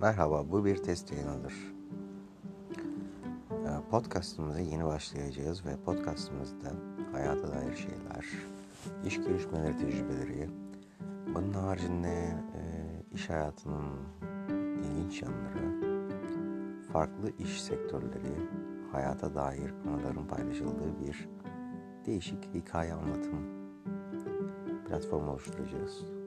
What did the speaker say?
Merhaba, bu bir test yayınıdır. Ee, podcastımıza yeni başlayacağız ve podcastımızda hayata dair şeyler, iş görüşmeleri tecrübeleri, bunun haricinde e, iş hayatının ilginç yanları, farklı iş sektörleri, hayata dair konuların paylaşıldığı bir değişik hikaye anlatım platformu oluşturacağız.